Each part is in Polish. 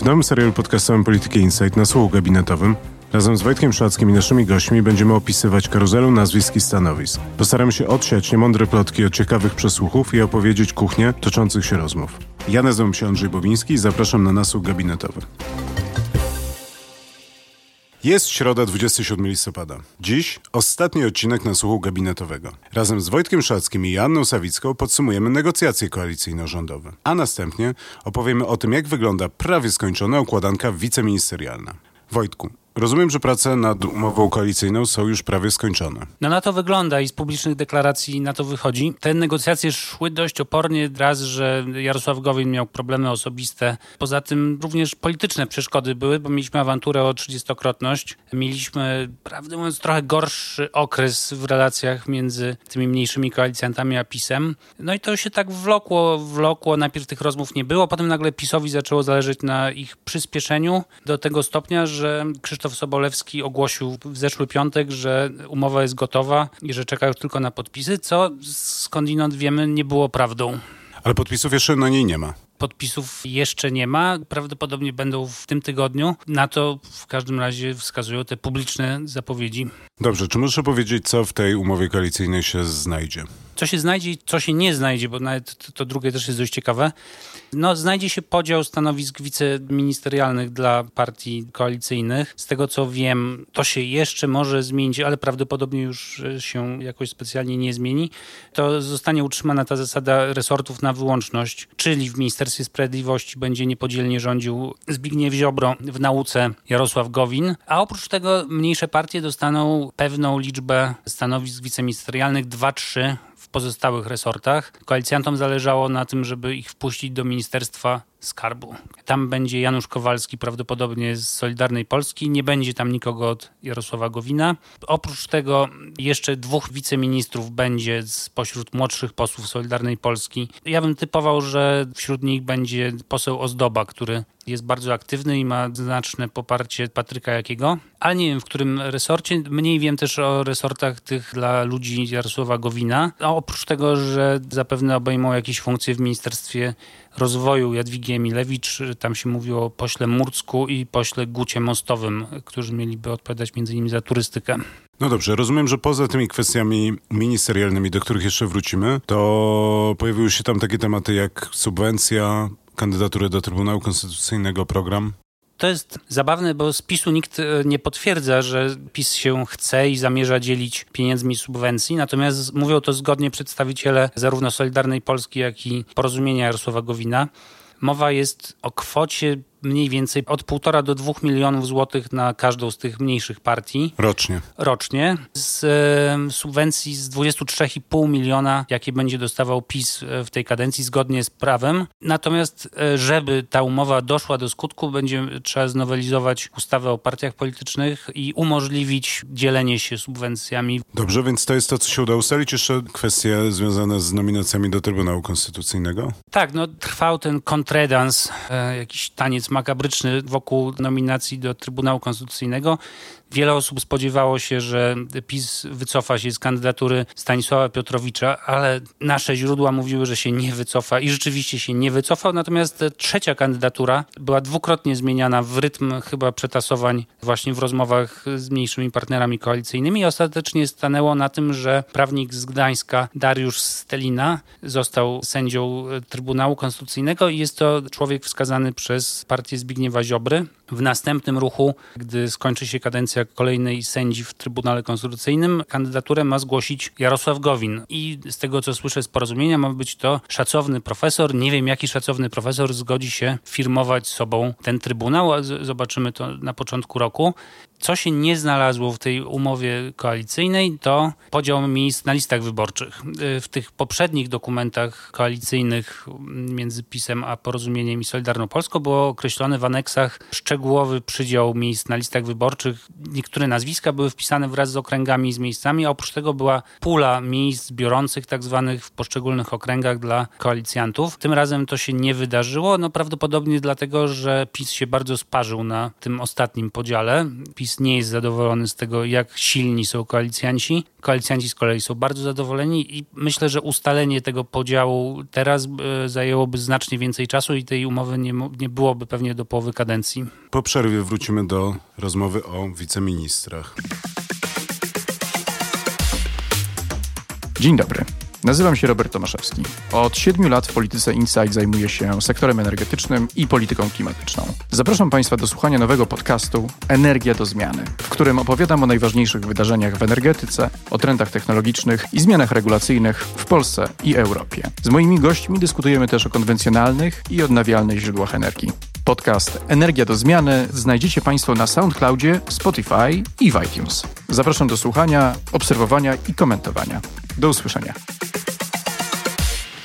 W nowym serialu podcastowym Polityki Insight na słuchu gabinetowym razem z Wojtkiem Szłackim i naszymi gośćmi będziemy opisywać karuzelę nazwisk i stanowisk. Postaramy się odsiać niemądre plotki od ciekawych przesłuchów i opowiedzieć kuchnię toczących się rozmów. Ja nazywam się Andrzej Bobiński i zapraszam na nasłuch gabinetowy. Jest środa 27 listopada. Dziś ostatni odcinek na słuchu gabinetowego. Razem z Wojtkiem Szackim i Janną Sawicką podsumujemy negocjacje koalicyjno-rządowe. A następnie opowiemy o tym, jak wygląda prawie skończona układanka wiceministerialna. Wojtku, Rozumiem, że prace nad umową koalicyjną są już prawie skończone. No na to wygląda i z publicznych deklaracji na to wychodzi. Te negocjacje szły dość opornie. Raz, że Jarosław Gowin miał problemy osobiste. Poza tym również polityczne przeszkody były, bo mieliśmy awanturę o trzydziestokrotność. Mieliśmy, prawdę mówiąc, trochę gorszy okres w relacjach między tymi mniejszymi koalicjantami a PiSem. No i to się tak wlokło, wlokło. Najpierw tych rozmów nie było, potem nagle PiSowi zaczęło zależeć na ich przyspieszeniu do tego stopnia, że Krzysztof Krzysztof Sobolewski ogłosił w zeszły piątek, że umowa jest gotowa i że czekają tylko na podpisy, co skądinąd wiemy nie było prawdą. Ale podpisów jeszcze na niej nie ma podpisów jeszcze nie ma. Prawdopodobnie będą w tym tygodniu. Na to w każdym razie wskazują te publiczne zapowiedzi. Dobrze, czy możesz powiedzieć, co w tej umowie koalicyjnej się znajdzie? Co się znajdzie i co się nie znajdzie, bo nawet to, to drugie też jest dość ciekawe. No, znajdzie się podział stanowisk wiceministerialnych dla partii koalicyjnych. Z tego co wiem, to się jeszcze może zmienić, ale prawdopodobnie już się jakoś specjalnie nie zmieni. To zostanie utrzymana ta zasada resortów na wyłączność, czyli w Ministerstwie Sprawiedliwości będzie niepodzielnie rządził Zbigniew Ziobro, w nauce Jarosław Gowin, a oprócz tego mniejsze partie dostaną pewną liczbę stanowisk wiceministerialnych, 2-3 pozostałych resortach. Koalicjantom zależało na tym, żeby ich wpuścić do Ministerstwa Skarbu. Tam będzie Janusz Kowalski, prawdopodobnie z Solidarnej Polski. Nie będzie tam nikogo od Jarosława Gowina. Oprócz tego jeszcze dwóch wiceministrów będzie spośród młodszych posłów Solidarnej Polski. Ja bym typował, że wśród nich będzie poseł Ozdoba, który jest bardzo aktywny i ma znaczne poparcie Patryka Jakiego, ale nie wiem w którym resorcie. Mniej wiem też o resortach tych dla ludzi Jarosława Gowina. A oprócz tego, że zapewne obejmą jakieś funkcje w Ministerstwie Rozwoju Jadwigi Emilewicz, tam się mówiło o pośle Murcku i pośle Gucie Mostowym, którzy mieliby odpowiadać między innymi za turystykę. No dobrze, rozumiem, że poza tymi kwestiami ministerialnymi, do których jeszcze wrócimy, to pojawiły się tam takie tematy jak subwencja, kandydatury do Trybunału Konstytucyjnego, program? To jest zabawne, bo z PiSu nikt e, nie potwierdza, że PiS się chce i zamierza dzielić pieniędzmi subwencji, natomiast mówią to zgodnie przedstawiciele zarówno Solidarnej Polski, jak i Porozumienia Jarosława Gowina. Mowa jest o kwocie mniej więcej od 1,5 do 2 milionów złotych na każdą z tych mniejszych partii. Rocznie. Rocznie. Z e, subwencji z 23,5 miliona, jakie będzie dostawał PiS e, w tej kadencji zgodnie z prawem. Natomiast, e, żeby ta umowa doszła do skutku, będzie trzeba znowelizować ustawę o partiach politycznych i umożliwić dzielenie się subwencjami. Dobrze, więc to jest to, co się udało ustalić. Jeszcze kwestie związane z nominacjami do Trybunału Konstytucyjnego? Tak, no trwał ten kontredans, e, jakiś taniec makabryczny wokół nominacji do Trybunału Konstytucyjnego. Wiele osób spodziewało się, że PiS wycofa się z kandydatury Stanisława Piotrowicza, ale nasze źródła mówiły, że się nie wycofa i rzeczywiście się nie wycofał. Natomiast trzecia kandydatura była dwukrotnie zmieniana w rytm chyba przetasowań właśnie w rozmowach z mniejszymi partnerami koalicyjnymi i ostatecznie stanęło na tym, że prawnik z Gdańska Dariusz Stelina został sędzią Trybunału Konstytucyjnego i jest to człowiek wskazany przez partię Zbigniewa Ziobry. W następnym ruchu, gdy skończy się kadencja kolejnej sędzi w Trybunale Konstytucyjnym, kandydaturę ma zgłosić Jarosław Gowin. I z tego, co słyszę z porozumienia, ma być to szacowny profesor. Nie wiem, jaki szacowny profesor zgodzi się firmować sobą ten Trybunał. Zobaczymy to na początku roku. Co się nie znalazło w tej umowie koalicyjnej, to podział miejsc na listach wyborczych. W tych poprzednich dokumentach koalicyjnych między PiSem a Porozumieniem i Solidarną Polską było określone w aneksach szczegółowy przydział miejsc na listach wyborczych. Niektóre nazwiska były wpisane wraz z okręgami i z miejscami, a oprócz tego była pula miejsc biorących tak zwanych w poszczególnych okręgach dla koalicjantów. Tym razem to się nie wydarzyło, no prawdopodobnie dlatego, że PiS się bardzo sparzył na tym ostatnim podziale. PiS PiS nie jest zadowolony z tego, jak silni są koalicjanci. Koalicjanci z kolei są bardzo zadowoleni i myślę, że ustalenie tego podziału teraz e, zajęłoby znacznie więcej czasu i tej umowy nie, nie byłoby pewnie do połowy kadencji. Po przerwie wrócimy do rozmowy o wiceministrach. Dzień dobry. Nazywam się Robert Tomaszewski. Od siedmiu lat w Polityce Insight zajmuję się sektorem energetycznym i polityką klimatyczną. Zapraszam Państwa do słuchania nowego podcastu Energia do zmiany, w którym opowiadam o najważniejszych wydarzeniach w energetyce, o trendach technologicznych i zmianach regulacyjnych w Polsce i Europie. Z moimi gośćmi dyskutujemy też o konwencjonalnych i odnawialnych źródłach energii. Podcast Energia do zmiany znajdziecie Państwo na SoundCloudzie, Spotify i iTunes. Zapraszam do słuchania, obserwowania i komentowania. Do usłyszenia.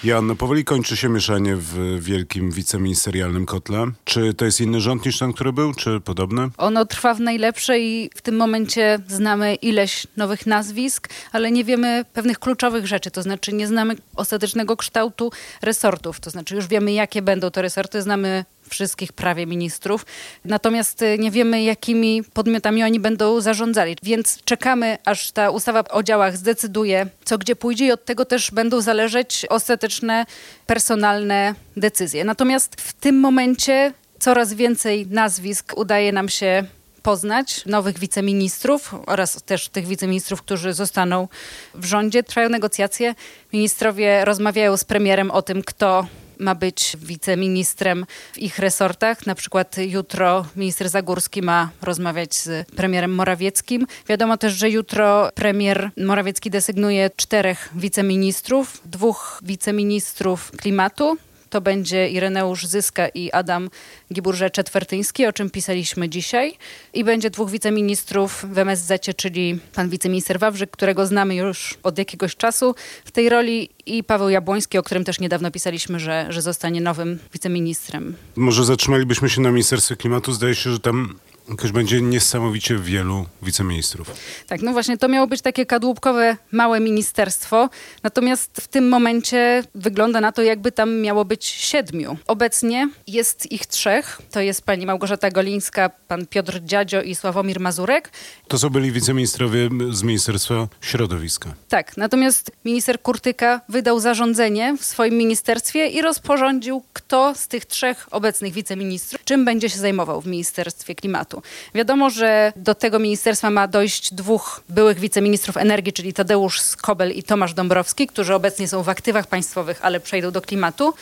Jan, powoli kończy się mieszanie w wielkim wiceministerialnym kotle. Czy to jest inny rząd niż ten, który był, czy podobny? Ono trwa w najlepsze i w tym momencie znamy ileś nowych nazwisk, ale nie wiemy pewnych kluczowych rzeczy, to znaczy nie znamy ostatecznego kształtu resortów, to znaczy już wiemy jakie będą te resorty, znamy wszystkich prawie ministrów. Natomiast y, nie wiemy, jakimi podmiotami oni będą zarządzali. Więc czekamy, aż ta ustawa o działach zdecyduje, co gdzie pójdzie i od tego też będą zależeć ostateczne personalne decyzje. Natomiast w tym momencie coraz więcej nazwisk udaje nam się poznać nowych wiceministrów oraz też tych wiceministrów, którzy zostaną w rządzie. Trwają negocjacje. Ministrowie rozmawiają z premierem o tym, kto ma być wiceministrem w ich resortach. Na przykład jutro minister Zagórski ma rozmawiać z premierem Morawieckim. Wiadomo też, że jutro premier Morawiecki desygnuje czterech wiceministrów, dwóch wiceministrów klimatu, to będzie Ireneusz Zyska i Adam Giburże-Czetwertyński, o czym pisaliśmy dzisiaj. I będzie dwóch wiceministrów w MSZ, czyli pan wiceminister Wawrzyk, którego znamy już od jakiegoś czasu w tej roli i Paweł Jabłoński, o którym też niedawno pisaliśmy, że, że zostanie nowym wiceministrem. Może zatrzymalibyśmy się na Ministerstwie Klimatu. Zdaje się, że tam Jakoś będzie niesamowicie wielu wiceministrów. Tak, no właśnie, to miało być takie kadłubkowe, małe ministerstwo, natomiast w tym momencie wygląda na to, jakby tam miało być siedmiu. Obecnie jest ich trzech, to jest pani Małgorzata Golińska, pan Piotr Dziadzio i Sławomir Mazurek. To są byli wiceministrowie z Ministerstwa Środowiska. Tak, natomiast minister Kurtyka wydał zarządzenie w swoim ministerstwie i rozporządził, kto z tych trzech obecnych wiceministrów czym będzie się zajmował w Ministerstwie Klimatu. Wiadomo, że do tego ministerstwa ma dojść dwóch byłych wiceministrów energii, czyli Tadeusz Skobel i Tomasz Dąbrowski, którzy obecnie są w aktywach państwowych, ale przejdą do klimatu.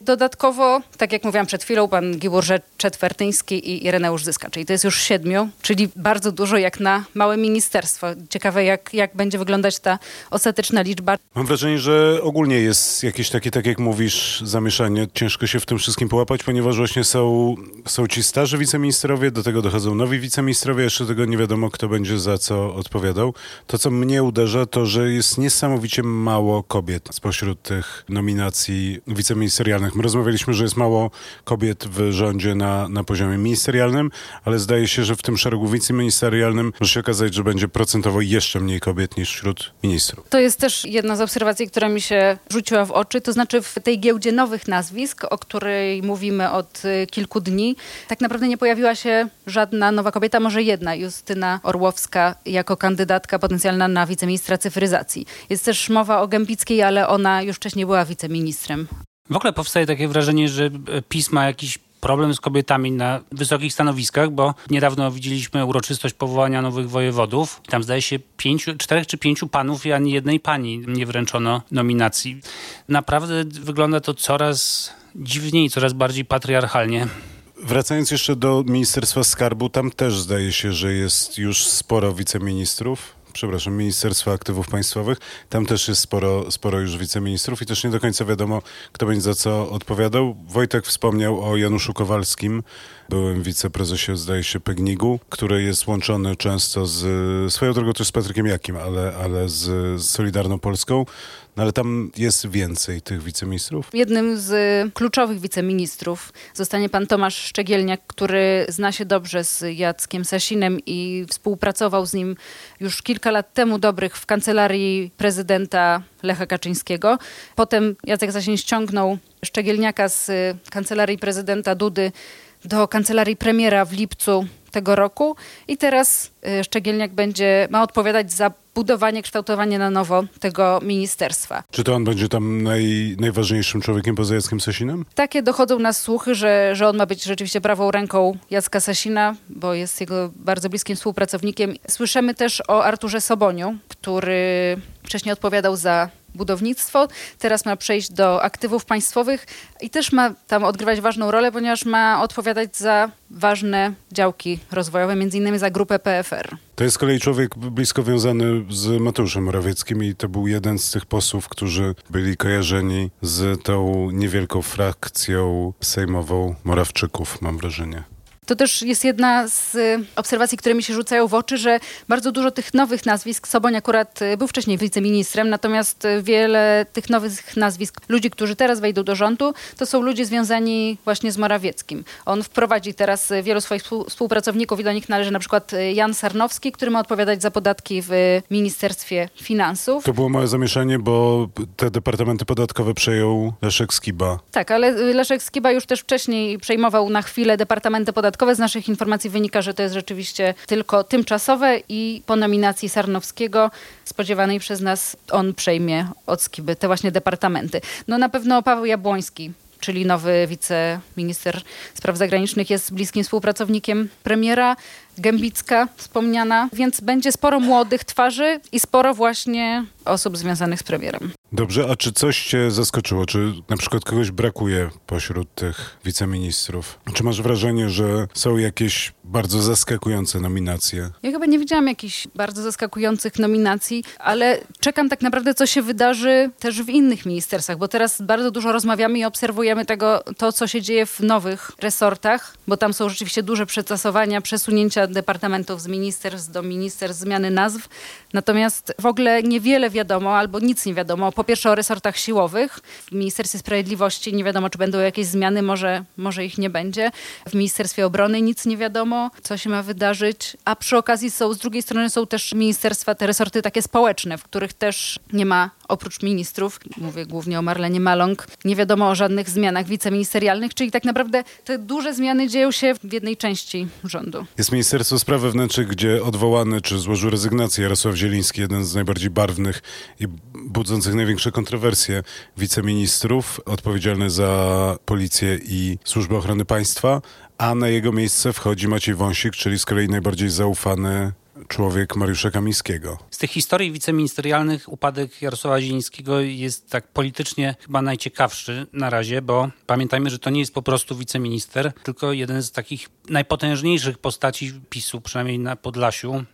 Dodatkowo, tak jak mówiłam przed chwilą, pan Giburze Czetwertyński i Ireneusz Zyska, czyli to jest już siedmiu, czyli bardzo dużo jak na małe ministerstwo. Ciekawe, jak, jak będzie wyglądać ta ostateczna liczba. Mam wrażenie, że ogólnie jest jakieś takie, tak jak mówisz, zamieszanie. Ciężko się w tym wszystkim połapać, ponieważ właśnie są, są ci starzy wiceministrowie, do tego dochodzą nowi wiceministrowie, jeszcze tego nie wiadomo, kto będzie za co odpowiadał. To, co mnie uderza, to, że jest niesamowicie mało kobiet spośród tych nominacji wiceministerialnych My rozmawialiśmy, że jest mało kobiet w rządzie na, na poziomie ministerialnym, ale zdaje się, że w tym szeregu wiceministerialnym może się okazać, że będzie procentowo jeszcze mniej kobiet niż wśród ministrów. To jest też jedna z obserwacji, która mi się rzuciła w oczy, to znaczy w tej giełdzie nowych nazwisk, o której mówimy od y, kilku dni, tak naprawdę nie pojawiła się żadna nowa kobieta, może jedna, Justyna Orłowska jako kandydatka potencjalna na wiceministra cyfryzacji. Jest też mowa o Gębickiej, ale ona już wcześniej była wiceministrem. W ogóle powstaje takie wrażenie, że PiS ma jakiś problem z kobietami na wysokich stanowiskach, bo niedawno widzieliśmy uroczystość powołania nowych wojewodów. Tam zdaje się pięciu, czterech czy pięciu panów i ani jednej pani nie wręczono nominacji. Naprawdę wygląda to coraz dziwniej, coraz bardziej patriarchalnie. Wracając jeszcze do Ministerstwa Skarbu, tam też zdaje się, że jest już sporo wiceministrów przepraszam, Ministerstwa Aktywów Państwowych. Tam też jest sporo, sporo już wiceministrów i też nie do końca wiadomo, kto będzie za co odpowiadał. Wojtek wspomniał o Januszu Kowalskim, byłym wiceprezesie, zdaje się, Pegnigu, który jest łączony często z, swoją drogą też z Patrykiem Jakim, ale, ale z, Solidarną Polską. No ale tam jest więcej tych wiceministrów? Jednym z kluczowych wiceministrów zostanie pan Tomasz Szczegielniak, który zna się dobrze z Jackiem Sasinem i współpracował z nim już kilka lat temu dobrych w kancelarii prezydenta Lecha Kaczyńskiego. Potem Jacek Sasin ściągnął Szczegielniaka z kancelarii prezydenta Dudy do kancelarii premiera w lipcu tego roku i teraz y, Szczegielniak będzie, ma odpowiadać za budowanie, kształtowanie na nowo tego ministerstwa. Czy to on będzie tam naj, najważniejszym człowiekiem poza Jackiem Sasinem? Takie dochodzą nas słuchy, że, że on ma być rzeczywiście prawą ręką Jacka Sasina, bo jest jego bardzo bliskim współpracownikiem. Słyszymy też o Arturze Soboniu, który wcześniej odpowiadał za budownictwo, teraz ma przejść do aktywów państwowych i też ma tam odgrywać ważną rolę, ponieważ ma odpowiadać za ważne działki rozwojowe, między innymi za grupę PFR. To jest z kolei człowiek blisko wiązany z Mateuszem Morawieckim i to był jeden z tych posłów, którzy byli kojarzeni z tą niewielką frakcją sejmową Morawczyków, mam wrażenie. To też jest jedna z y, obserwacji, które mi się rzucają w oczy, że bardzo dużo tych nowych nazwisk, Soboń akurat y, był wcześniej wiceministrem, natomiast y, wiele tych nowych nazwisk, ludzi, którzy teraz wejdą do rządu, to są ludzie związani właśnie z Morawieckim. On wprowadzi teraz wielu swoich współpracowników i do nich należy na przykład Jan Sarnowski, który ma odpowiadać za podatki w Ministerstwie Finansów. To było małe zamieszanie, bo te departamenty podatkowe przejął Leszek Skiba. Tak, ale Leszek Skiba już też wcześniej przejmował na chwilę departamenty podatkowe z naszych informacji wynika, że to jest rzeczywiście tylko tymczasowe i po nominacji Sarnowskiego spodziewanej przez nas on przejmie od Skiby te właśnie departamenty. No na pewno Paweł Jabłoński czyli nowy wiceminister spraw zagranicznych, jest bliskim współpracownikiem premiera. Gębicka wspomniana, więc będzie sporo młodych twarzy i sporo właśnie osób związanych z premierem. Dobrze, a czy coś cię zaskoczyło? Czy na przykład kogoś brakuje pośród tych wiceministrów? Czy masz wrażenie, że są jakieś bardzo zaskakujące nominacje? Ja chyba nie widziałam jakichś bardzo zaskakujących nominacji, ale czekam tak naprawdę, co się wydarzy też w innych ministerstwach, bo teraz bardzo dużo rozmawiamy i obserwujemy tego, to, co się dzieje w nowych resortach, bo tam są rzeczywiście duże przetasowania, przesunięcia departamentów z ministerstw do ministerstw, zmiany nazw. Natomiast w ogóle niewiele wiadomo, albo nic nie wiadomo. Po pierwsze o resortach siłowych. W Ministerstwie Sprawiedliwości nie wiadomo, czy będą jakieś zmiany, może, może ich nie będzie. W Ministerstwie Obrony nic nie wiadomo, co się ma wydarzyć. A przy okazji są, z drugiej strony są też ministerstwa, te resorty takie społeczne, w których też nie ma oprócz ministrów, mówię głównie o Marlenie Maląg, nie wiadomo o żadnych zmianach wiceministerialnych, czyli tak naprawdę te duże zmiany dzieją się w jednej części rządu. Jest Ministerstwo Spraw Wewnętrznych, gdzie odwołany czy złożył rezygnację Jarosław Zieliński, jeden z najbardziej barwnych i budzących największe kontrowersje wiceministrów, odpowiedzialny za policję i służbę ochrony państwa, a na jego miejsce wchodzi Maciej Wąsik, czyli z kolei najbardziej zaufany człowiek Mariusza Kamińskiego. Z tych historii wiceministerialnych upadek Jarosława Zielińskiego jest tak politycznie chyba najciekawszy na razie, bo pamiętajmy, że to nie jest po prostu wiceminister, tylko jeden z takich najpotężniejszych postaci PiSu, przynajmniej na Podlasiu.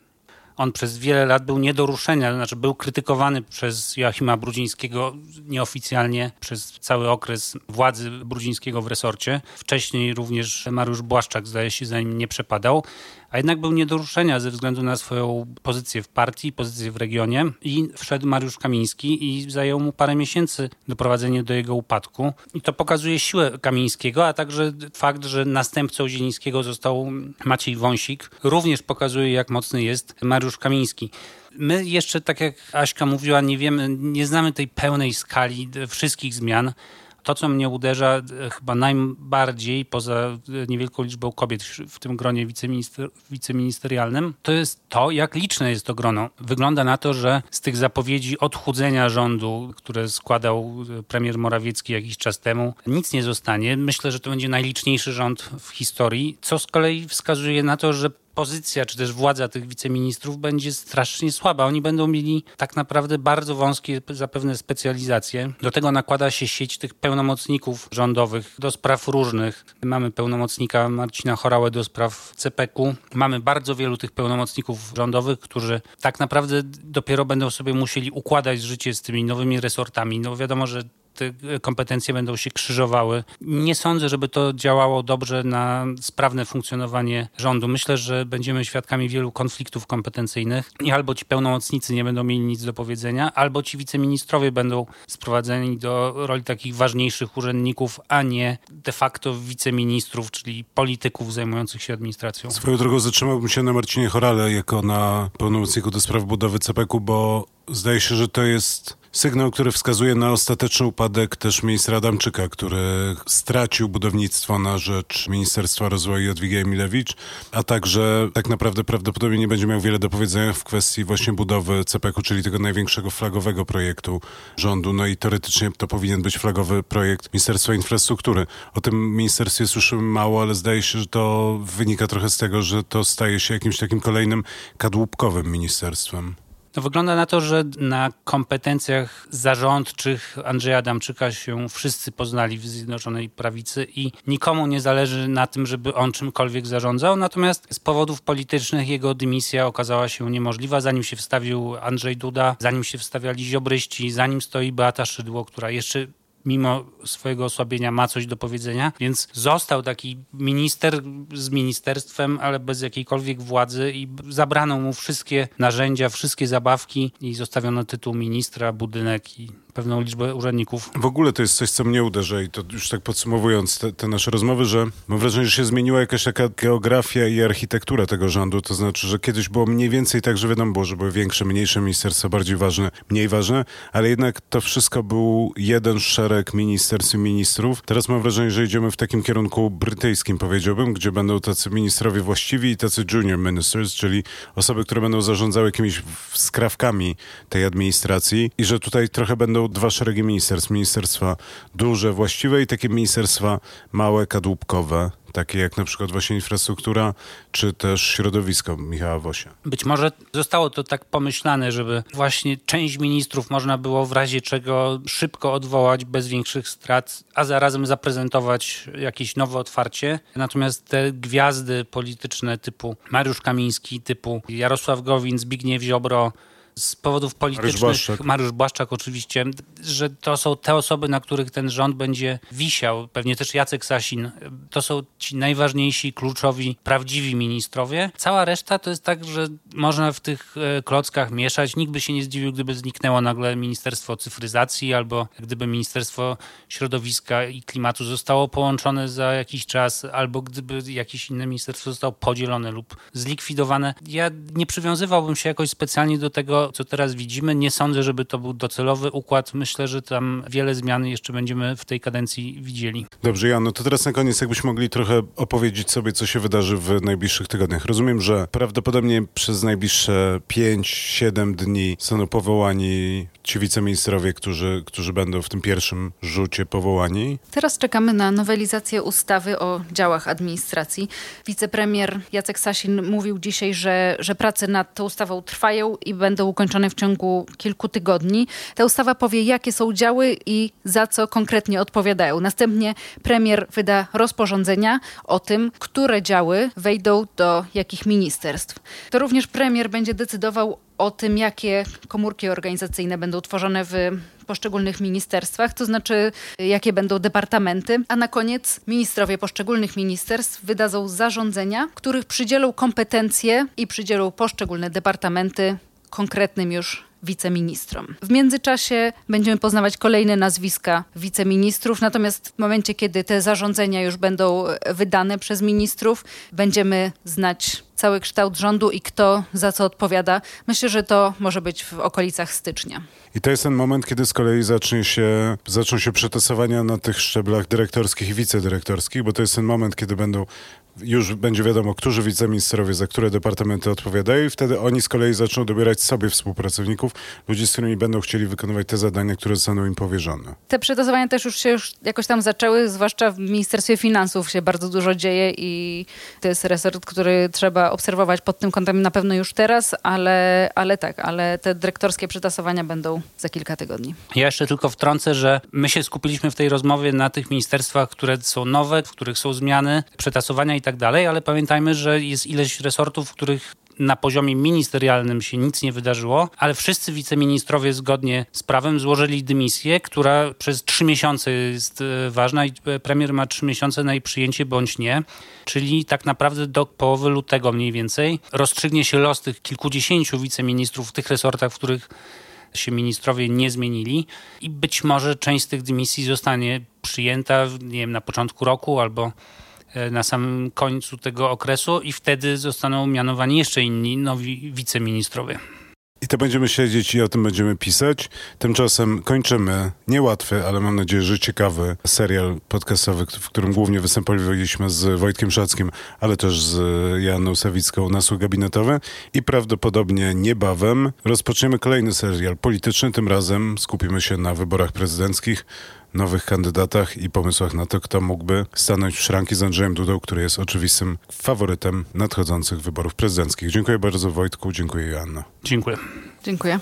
On przez wiele lat był nie do ruszenia, znaczy był krytykowany przez Joachima Brudzińskiego nieoficjalnie przez cały okres władzy Brudzińskiego w resorcie. Wcześniej również Mariusz Błaszczak zdaje się za nim nie przepadał, a jednak był nie do ruszenia ze względu na swoją pozycję w partii, pozycję w regionie i wszedł Mariusz Kamiński i zajęło mu parę miesięcy doprowadzenie do jego upadku. I to pokazuje siłę Kamińskiego, a także fakt, że następcą Zielińskiego został Maciej Wąsik, również pokazuje jak mocny jest Mariusz Kamiński. My jeszcze, tak jak Aśka mówiła, nie wiemy, nie znamy tej pełnej skali wszystkich zmian to, co mnie uderza e, chyba najbardziej, poza e, niewielką liczbą kobiet w tym gronie wiceminister, wiceministerialnym, to jest to, jak liczne jest to grono. Wygląda na to, że z tych zapowiedzi odchudzenia rządu, które składał e, premier Morawiecki jakiś czas temu, nic nie zostanie. Myślę, że to będzie najliczniejszy rząd w historii, co z kolei wskazuje na to, że pozycja czy też władza tych wiceministrów będzie strasznie słaba. Oni będą mieli tak naprawdę bardzo wąskie zapewne specjalizacje. Do tego nakłada się sieć tych pełnomocników rządowych do spraw różnych. Mamy pełnomocnika Marcina Chorałę do spraw CPK-u. Mamy bardzo wielu tych pełnomocników rządowych, którzy tak naprawdę dopiero będą sobie musieli układać życie z tymi nowymi resortami. No wiadomo, że te kompetencje będą się krzyżowały. Nie sądzę, żeby to działało dobrze na sprawne funkcjonowanie rządu. Myślę, że będziemy świadkami wielu konfliktów kompetencyjnych i albo ci pełnomocnicy nie będą mieli nic do powiedzenia, albo ci wiceministrowie będą sprowadzeni do roli takich ważniejszych urzędników, a nie de facto wiceministrów, czyli polityków zajmujących się administracją. Swoją drogą zatrzymałbym się na Marcinie Chorale jako na pełnomocniku do spraw budowy CPK-u, bo zdaje się, że to jest Sygnał, który wskazuje na ostateczny upadek też ministra Adamczyka, który stracił budownictwo na rzecz Ministerstwa Rozwoju Jadwiga Emilewicz, a także tak naprawdę prawdopodobnie nie będzie miał wiele do powiedzenia w kwestii właśnie budowy CPK-u, czyli tego największego flagowego projektu rządu. No i teoretycznie to powinien być flagowy projekt Ministerstwa Infrastruktury. O tym ministerstwie słyszymy mało, ale zdaje się, że to wynika trochę z tego, że to staje się jakimś takim kolejnym kadłubkowym ministerstwem. No wygląda na to, że na kompetencjach zarządczych Andrzeja Adamczyka się wszyscy poznali w Zjednoczonej Prawicy i nikomu nie zależy na tym, żeby on czymkolwiek zarządzał. Natomiast z powodów politycznych jego dymisja okazała się niemożliwa. Zanim się wstawił Andrzej Duda, zanim się wstawiali ziobryści, zanim stoi Beata Szydło, która jeszcze mimo swojego osłabienia ma coś do powiedzenia, więc został taki minister z ministerstwem, ale bez jakiejkolwiek władzy i zabrano mu wszystkie narzędzia, wszystkie zabawki i zostawiono tytuł ministra, budynek i pewną liczbę urzędników. W ogóle to jest coś, co mnie uderza i to już tak podsumowując te, te, nasze rozmowy, że mam wrażenie, że się zmieniła jakaś taka geografia i architektura tego rządu, to znaczy, że kiedyś było mniej więcej tak, że wiadomo było, że były większe, mniejsze ministerstwa, bardziej ważne, mniej ważne, ale jednak to wszystko był jeden szereg ministerstw i ministrów. Teraz mam wrażenie, że idziemy w takim kierunku brytyjskim, powiedziałbym, gdzie będą tacy ministrowie właściwi i tacy junior ministers, czyli osoby, które będą zarządzały jakimiś skrawkami tej administracji i że tutaj trochę będą dwa szeregi ministerstw. Ministerstwa duże, właściwe i takie ministerstwa małe, kadłubkowe, takie jak na przykład właśnie infrastruktura, czy też środowisko Michała Wosia. Być może zostało to tak pomyślane, żeby właśnie część ministrów można było w razie czego szybko odwołać bez większych strat, a zarazem zaprezentować jakieś nowe otwarcie. Natomiast te gwiazdy polityczne typu Mariusz Kamiński, typu Jarosław Gowin, Zbigniew Ziobro, z powodów politycznych, Mariusz Błaszczak. Mariusz Błaszczak oczywiście, że to są te osoby, na których ten rząd będzie wisiał, pewnie też Jacek Sasin. To są ci najważniejsi, kluczowi, prawdziwi ministrowie. Cała reszta to jest tak, że można w tych e, klockach mieszać. Nikt by się nie zdziwił, gdyby zniknęło nagle Ministerstwo Cyfryzacji albo gdyby Ministerstwo Środowiska i Klimatu zostało połączone za jakiś czas, albo gdyby jakieś inne ministerstwo zostało podzielone lub zlikwidowane. Ja nie przywiązywałbym się jakoś specjalnie do tego, co teraz widzimy, nie sądzę, żeby to był docelowy układ. Myślę, że tam wiele zmian jeszcze będziemy w tej kadencji widzieli. Dobrze, Jan, no to teraz na koniec jakbyśmy mogli trochę opowiedzieć sobie, co się wydarzy w najbliższych tygodniach. Rozumiem, że prawdopodobnie przez najbliższe 5-7 dni są powołani ci wiceministrowie, którzy, którzy będą w tym pierwszym rzucie powołani. Teraz czekamy na nowelizację ustawy o działach administracji. Wicepremier Jacek Sasin mówił dzisiaj, że, że prace nad tą ustawą trwają i będą ukończone w ciągu kilku tygodni. Ta ustawa powie, jakie są działy i za co konkretnie odpowiadają. Następnie premier wyda rozporządzenia o tym, które działy wejdą do jakich ministerstw. To również premier będzie decydował o tym, jakie komórki organizacyjne będą tworzone w poszczególnych ministerstwach, to znaczy jakie będą departamenty, a na koniec ministrowie poszczególnych ministerstw wydadzą zarządzenia, których przydzielą kompetencje i przydzielą poszczególne departamenty konkretnym już wiceministrom. W międzyczasie będziemy poznawać kolejne nazwiska wiceministrów, natomiast w momencie, kiedy te zarządzenia już będą wydane przez ministrów, będziemy znać cały kształt rządu i kto za co odpowiada. Myślę, że to może być w okolicach stycznia. I to jest ten moment, kiedy z kolei zacznie się, zaczną się przetasowania na tych szczeblach dyrektorskich i wicedyrektorskich, bo to jest ten moment, kiedy będą już będzie wiadomo, którzy wiceministrowie za które departamenty odpowiadają i wtedy oni z kolei zaczną dobierać sobie współpracowników, ludzi, z którymi będą chcieli wykonywać te zadania, które zostaną im powierzone. Te przetasowania też już się już jakoś tam zaczęły, zwłaszcza w Ministerstwie Finansów się bardzo dużo dzieje i to jest resort, który trzeba obserwować pod tym kątem na pewno już teraz, ale, ale tak, ale te dyrektorskie przetasowania będą za kilka tygodni. Ja jeszcze tylko wtrącę, że my się skupiliśmy w tej rozmowie na tych ministerstwach, które są nowe, w których są zmiany, przetasowania i tak dalej, ale pamiętajmy, że jest ileś resortów, w których na poziomie ministerialnym się nic nie wydarzyło, ale wszyscy wiceministrowie zgodnie z prawem złożyli dymisję, która przez trzy miesiące jest e, ważna i premier ma trzy miesiące na jej przyjęcie bądź nie, czyli tak naprawdę do połowy lutego mniej więcej rozstrzygnie się los tych kilkudziesięciu wiceministrów w tych resortach, w których się ministrowie nie zmienili i być może część z tych dymisji zostanie przyjęta, nie wiem, na początku roku albo E, na samym końcu tego okresu i wtedy zostaną mianowani jeszcze inni nowi wiceministrowie. I to będziemy siedzieć i o tym będziemy pisać. Tymczasem kończymy niełatwy, ale mam nadzieję, że ciekawy serial podcastowy, w którym głównie występowaliśmy z Wojtkiem Szackim, ale też z Janą Sawicką, nasłuch gabinetowy. I prawdopodobnie niebawem rozpoczniemy kolejny serial polityczny. Tym razem skupimy się na wyborach prezydenckich nowych kandydatach i pomysłach na to, kto mógłby stanąć w szranki z Andrzejem Dudą, który jest oczywistym faworytem nadchodzących wyborów prezydenckich. Dziękuję bardzo Wojtku, dziękuję Joanna. Dziękuję. Dziękuję.